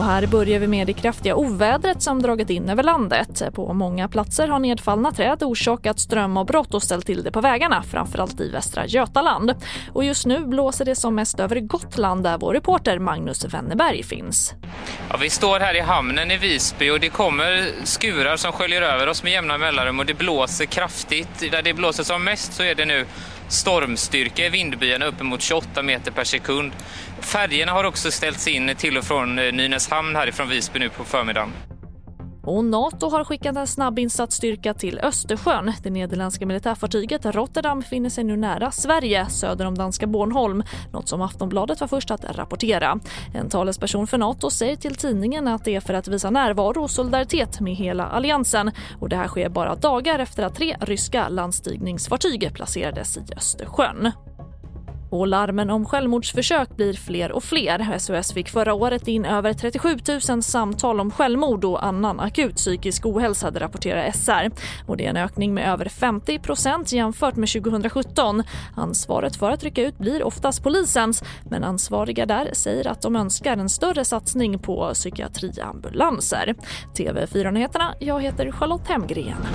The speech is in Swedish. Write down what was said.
Och här börjar vi med det kraftiga ovädret som dragit in över landet. På många platser har nedfallna träd orsakat strömavbrott och ställt till det på vägarna, framförallt i Västra Götaland. Och just nu blåser det som mest över Gotland där vår reporter Magnus Wennerberg finns. Ja, vi står här i hamnen i Visby och det kommer skurar som sköljer över oss med jämna mellanrum och det blåser kraftigt. Där det blåser som mest så är det nu stormstyrka i vindbyarna uppemot 28 meter per sekund. Färgerna har också ställts in till och från eh, Nynäshamn härifrån Visby nu på förmiddagen. Och Nato har skickat en snabbinsatsstyrka till Östersjön. Det nederländska militärfartyget Rotterdam befinner sig nu nära Sverige, söder om danska Bornholm. Något som Aftonbladet var först att rapportera. En talesperson för Nato säger till tidningen att det är för att visa närvaro och solidaritet med hela alliansen. Och det här sker bara dagar efter att tre ryska landstigningsfartyg placerades i Östersjön. Och larmen om självmordsförsök blir fler och fler. SOS fick förra året in över 37 000 samtal om självmord och annan akut psykisk ohälsa, rapporterar SR. Och det är en ökning med över 50% jämfört med 2017. Ansvaret för att rycka ut blir oftast polisens men ansvariga där säger att de önskar en större satsning på psykiatriambulanser. TV4-nyheterna, jag heter Charlotte Hemgren.